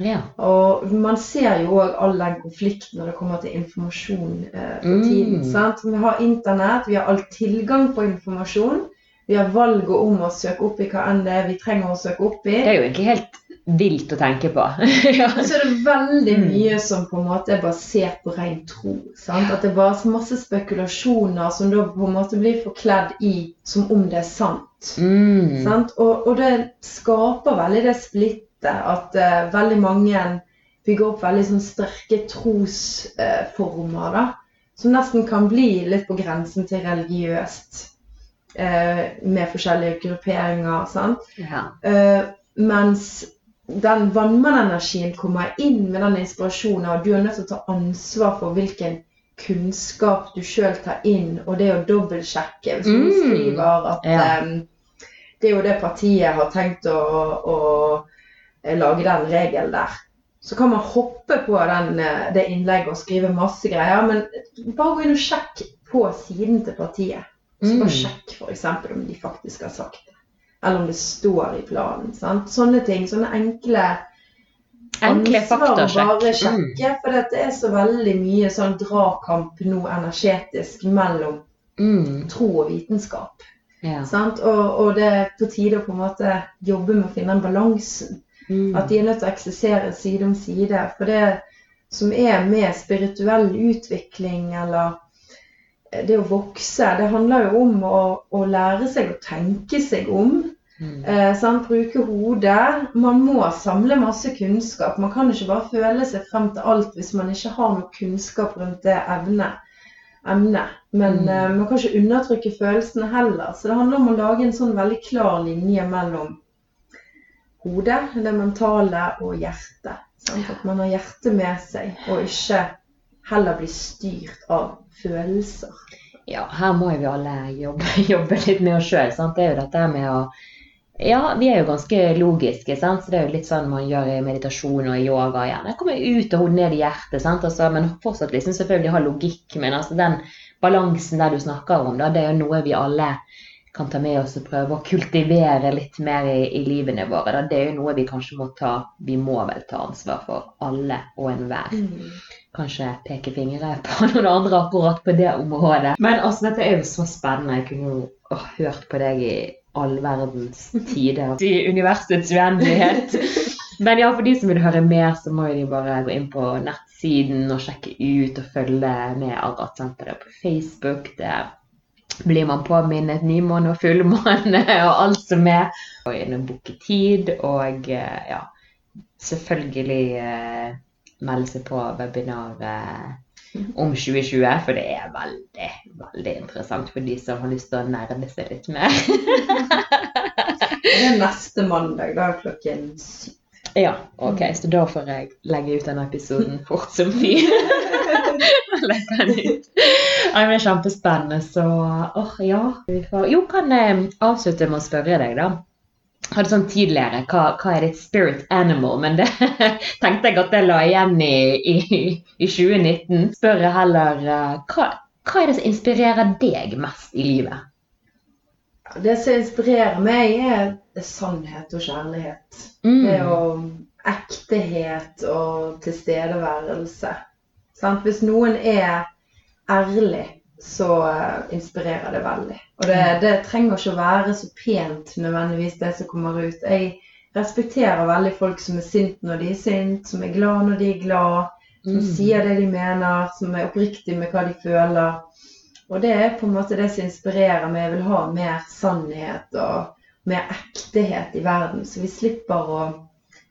Ja. Og man ser jo òg all den konflikten når det kommer til informasjon eh, for Mm. tiden. sant? Vi har internett, vi har all tilgang på informasjon. Vi har valget om å søke opp i hva enn det er vi trenger å søke opp i. Det er jo egentlig helt vilt å tenke på. ja. Så er det veldig Mm. mye som på en måte er basert på ren tro. Sant? At det er bare masse spekulasjoner som da på en måte blir forkledd i som om det er sant. Mm. Sant? Og, og det skaper veldig det splittet at uh, veldig mange bygger opp veldig sånn sterke trosformer, Uh, Som nesten kan bli litt på grensen til religiøst. Uh, med forskjellige grupperinger. sant? Ja. Eh, mens den vannmannenergien kommer inn med den inspirasjonen, og du er nødt til å ta ansvar for hvilken kunnskap du sjøl tar inn, og det å dobbeltsjekke. Hvis mm. du skriver at Ja. um, det er jo det partiet har tenkt å, å eh, lage den regelen der. Så kan man hoppe på den, eh, det innlegget og skrive masse greier, men bare gå inn og sjekk på siden til partiet. Så Mm. bare sjekk f.eks. om de faktisk har sagt. Eller om det står i planen. Sant? Sånne ting. Sånne enkle Enkle ansvar bare sjekke, Mm. For det er så veldig mye sånn dragkamp nå energetisk mellom Mm. tro og vitenskap. Ja. Sant? Og, og det er på tide å på en måte jobbe med å finne den balansen. Mm. At de er nødt til å eksistere side om side. For det som er med spirituell utvikling eller det å vokse, det handler jo om å, å lære seg å tenke seg om. Mm. Eh? Bruke hodet. Man må samle masse kunnskap. Man kan ikke bare føle seg frem til alt hvis man ikke har noe kunnskap rundt det evnet. emnet. Men Mm. eh, man kan ikke undertrykke følelsene heller. Så det handler om å lage en sånn veldig klar linje mellom hodet, det mentale og hjertet. Sant? At man har hjertet med seg, og ikke heller bli styrt av følelser. Ja, her må jo vi alle jobbe, jobbe litt med oss sjøl. Det er jo dette med å Ja, vi er jo ganske logiske, sant? så det er jo litt sånn man gjør i meditasjon og yoga igjen. Jeg kommer ut og hodet ned i hjertet? Altså, men fortsatt liksom selvfølgelig ha logikk. Men altså den balansen der du snakker om, da, det er jo noe vi alle kan ta med oss og prøve å kultivere litt mer i, i livene våre. Da. Det er jo noe vi kanskje må ta Vi må vel ta ansvar for, alle og enhver kanskje peke fingre på noen andre akkurat på det området. Men altså, dette er jo så spennende. Jeg kunne jo hørt på deg i all verdens tider. I universets uendelighet. Men ja, for de som vil høre mer, så må jo de bare gå inn på nettsiden og sjekke ut og følge med Arratsenteret på Facebook. Der blir man påminnet nymåne og fullmåne og alt som er. Og gjennom booketid booke tid og eh, ja, selvfølgelig eh, melde seg på webinar eh, om 2020, for det er veldig, veldig interessant for de som har lyst til å nerde seg litt mer. Det er neste mandag, da klokken syv. ja, ok, så da får jeg legge ut denne episoden fort som fy. Legge den ut. Ja, er kjempespennende, så åh, ja. vi får- Jo, kan jeg avslutte med å spørre deg, da. Hadde sånn tidligere hva, hva er ditt spirit animal, men det tenkte jeg at jeg la igjen i, i, i 2019. Spør jeg heller eh, hva, hva er det som inspirerer deg mest i livet? Det som inspirerer meg, er sannhet og kjærlighet. Mm. Det jo ektehet og tilstedeværelse. Sant? Hvis noen er ærlig, så eh, inspirerer det veldig. Og det, det trenger ikke å være så pent nødvendigvis, det som kommer ut. Jeg respekterer veldig folk som er sint når de er sint, som er glad når de er glad, som Mm. sier det de mener, som er oppriktig med hva de føler. Og det er på en måte det som inspirerer meg. Jeg vil ha mer sannhet og mer ektehet i verden, så vi slipper å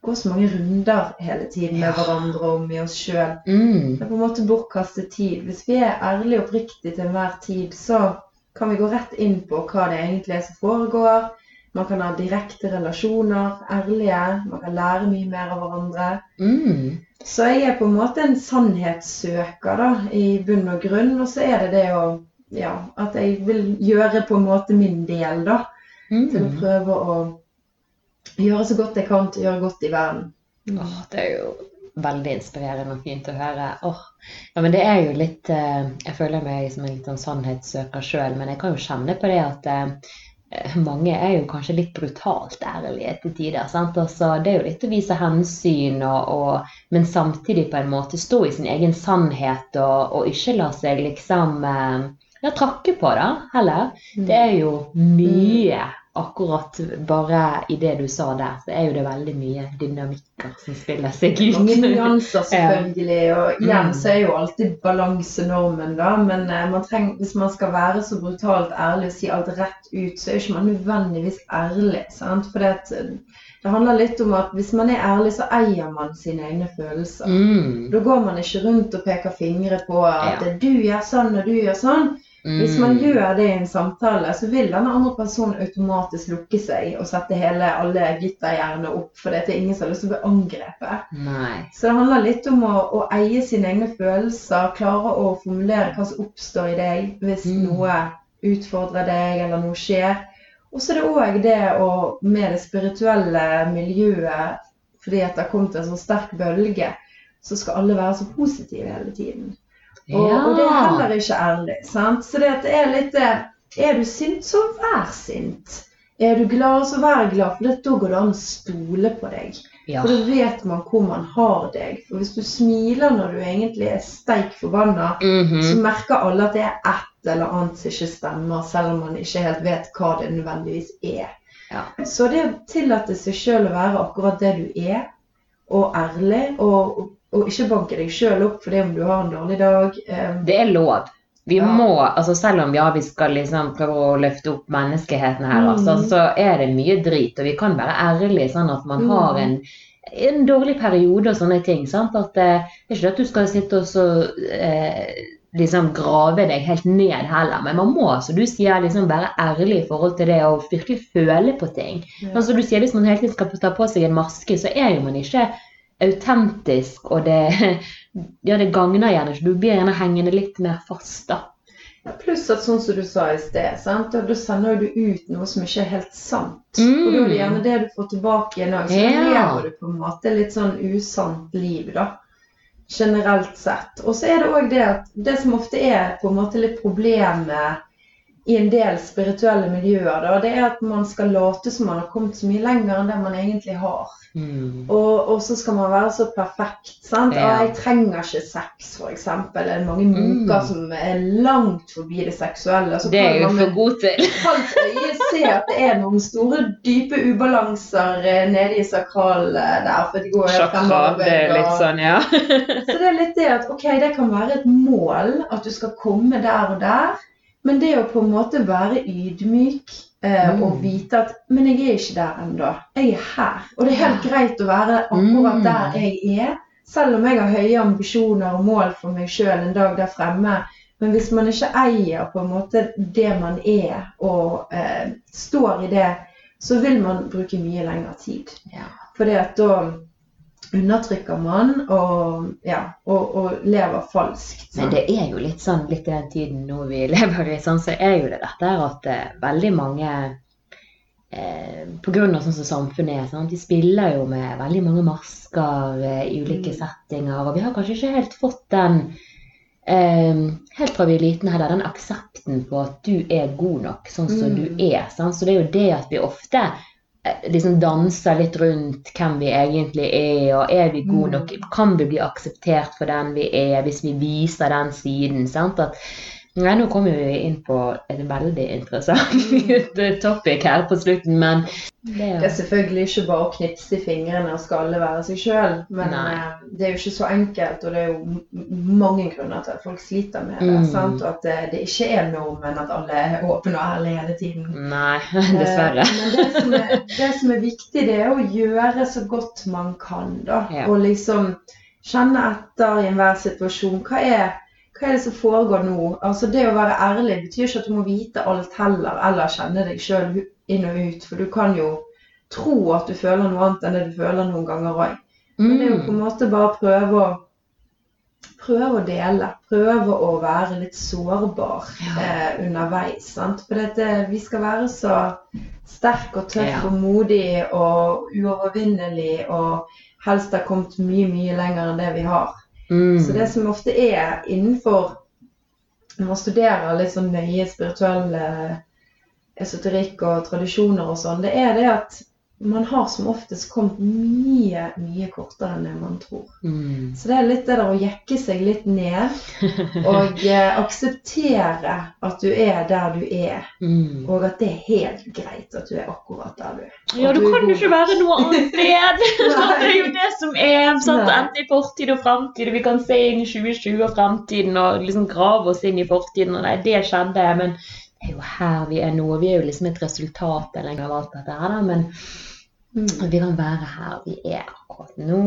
gå så mange runder hele tiden med hverandre og med oss sjøl. Mm. Det er på en måte bortkastet tid. Hvis vi er ærlige og oppriktige til enhver tid, så kan vi gå rett inn på hva det egentlig er som foregår. Man kan ha direkte relasjoner, ærlige. Man kan lære mye mer av hverandre. Mm. Så jeg er på en måte en sannhetssøker da, i bunn og grunn. Og så er det det å Ja, at jeg vil gjøre på en måte min del, da. Til å Mm. prøve å gjøre så godt jeg kan til å gjøre godt i verden. Åh, det er jo veldig inspirerende og fint å høre. Åh, ja, men det er jo litt eh, Jeg føler meg som en litt sånn sannhetssøker sjøl, men jeg kan jo kjenne på det at eh, mange er jo kanskje litt brutalt ærlige til tider. sant? Altså, det er jo litt å vise hensyn, og, og, men samtidig på en måte stå i sin egen sannhet og, og ikke la seg liksom eh, ja, trakke på, da, heller. Det er jo mye akkurat bare i det du sa der, så er jo det veldig mye dynamikker som spiller seg ut. Mange nyanser, selvfølgelig. Og igjen så er jo alltid balansenormen, da. Men eh, man trenger, hvis man skal være så brutalt ærlig og si alt rett ut, så er jo ikke man nødvendigvis ærlig. sant? For det, eh, det handler litt om at hvis man er ærlig, så eier man sine egne følelser. Mm. Da går man ikke rundt og peker fingre på at Ja. du gjør sånn og du gjør sånn. Hvis man Mm. gjør det i en samtale, så vil den andre personen automatisk lukke seg og sette hele, alle glitterhjernene opp, for det er ingen som har lyst til å bli angrepet. Nei. Så det handler litt om å, å eie sine egne følelser, klare å formulere hva som oppstår i deg hvis Mm. noe utfordrer deg eller noe skjer. Og så er det òg det å med det spirituelle miljøet, fordi at det har kommet en så sterk bølge, så skal alle være så positive hele tiden. Og, og det er heller ikke ærlig. sant? Så det, er litt det Er du sint, så vær sint. Er du glad, så vær glad, for da går det an å stole på deg. Ja. For da vet man hvor man har deg. For hvis du smiler når du egentlig er steik forbanna, Mhm. så merker alle at det er ett eller annet som ikke stemmer, selv om man ikke helt vet hva det nødvendigvis er. Ja. Så det å tillate seg sjøl å være akkurat det du er, og ærlig, og, og ikke banke deg sjøl opp for det om du har en dårlig dag. eh, Det er lov. Vi Ja. må, altså Selv om ja, vi skal liksom prøve å løfte opp menneskeheten her, Mm. altså, så er det mye drit. Og vi kan være ærlige, sånn at man Mm. har en, en dårlig periode og sånne ting. sant? At eh, Det er ikke at du skal sitte og så eh, liksom grave deg helt ned heller, men man må, som du sier, liksom være ærlig i forhold til det og virkelig føle på ting. Ja. Sånn som du sier, Hvis man hele tiden skal ta på seg en maske, så er jo man ikke autentisk, og det, ja, det gagner gjerne ikke. Du blir gjerne hengende litt mer fast, da. Ja, Pluss at sånn som du sa i sted, sant? da sender du ut noe som ikke er helt sant. Mm. Og da er det gjerne det du får tilbake igjen òg. Så Ja. lever du på en måte litt sånn usant liv, da. Generelt sett. Og så er det òg det at det som ofte er på en måte litt problemet i en del spirituelle miljøer, da, det er at man skal late som man har kommet så mye lenger enn det man egentlig har. Mm. Og, og så skal man være så perfekt. sant? Ja. Jeg trenger ikke sex, f.eks. Det er mange munker Mm. som er langt forbi det seksuelle. Så Det er jo for god til. halvt øye se at det er noen store, dype ubalanser eh, nede i sakralet der. for de går jo det er litt sånn, ja. så det er litt det at ok, det kan være et mål at du skal komme der og der. Men det å på en måte være ydmyk eh, Mm. og vite at Men jeg er ikke der ennå. Jeg er her. Og det er helt greit å være akkurat Mm. der jeg er. Selv om jeg har høye ambisjoner og mål for meg sjøl en dag der fremme. Men hvis man ikke eier på en måte det man er, og eh, står i det, så vil man bruke mye lengre tid. Ja. Fordi at da undertrykker man og, ja, og, og lever falskt. Men det er jo litt sånn, litt i den tiden nå vi lever i, sånn, så er jo det dette her at eh, veldig mange eh, av sånn som samfunnet er, sant? de spiller jo med veldig mange masker eh, i ulike Mm. settinger, og vi har kanskje ikke helt fått den eh, helt fra vi er liten heller, den aksepten på at du er god nok sånn som Mm. du er. Sant? Så det er jo det at vi ofte liksom danser litt rundt hvem vi egentlig er, og er vi gode Mm. nok? Kan vi bli akseptert for den vi er, hvis vi viser den siden? sant? At, ja, nå kommer vi inn på et veldig interessant topic her på slutten, men Det er det er selvfølgelig ikke bare å knipse i fingrene og skal alle være seg sjøl. Men Nei. eh, det er jo ikke så enkelt, og det er jo mange grunner til at folk sliter med det. Mm. Sant? Og at det, det ikke er normen at alle er åpne og ærlige hele tiden. Nei, dessverre. Eh, Men det som, er, det som er viktig, det er å gjøre så godt man kan, da. Ja. Og liksom kjenne etter i enhver situasjon. Hva er, hva er det som foregår nå? Altså Det å være ærlig betyr ikke at du må vite alt heller, eller kjenne deg sjøl inn og ut. For du kan jo tro at du føler noe annet enn det du føler noen ganger òg. Men det er jo på en Mm. måte bare prøve å Prøve å dele. Prøve å være litt sårbar Ja. eh, underveis. Sant? For dette, vi skal være så sterke og tøff Ja. og modige og uovervinnelige og helst har kommet mye, mye lenger enn det vi har. Mm. Så det som ofte er innenfor Når man studerer litt sånn nøye spirituelle esoterikk og tradisjoner og sånn, det er det at man har som oftest kommet mye, mye kortere enn det man tror. Mm. Så det er litt det der å jekke seg litt ned og eh, akseptere at du er der du er. Mm. Og at det er helt greit at du er akkurat der du er. Ja, du, du kan jo ikke være noe annet sted. Det er jo det som er. Sant? Enten i fortid og framtid. og Vi kan se inn i 2020 og framtiden og liksom grave oss inn i fortiden. Og nei, det skjedde, men det er jo her vi er nå. Vi er jo liksom et resultat lenger av alt dette her, da. Men Mm. vi kan være her vi er akkurat nå.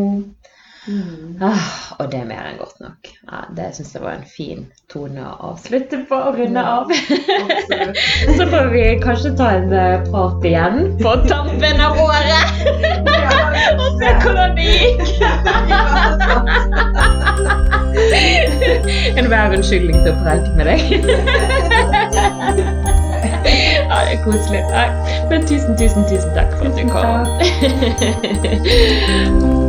Mm. Ah, og det er mer enn godt nok. Ja, det syns jeg var en fin tone å avslutte på og runde Ja. av. Så får vi kanskje ta en eh, prat igjen på tampen av året. Og se hvordan det gikk. Enhver unnskyldning til å prate med deg. Er koselig. Nei, Men tusen, tusen, tusen takk for at du kom.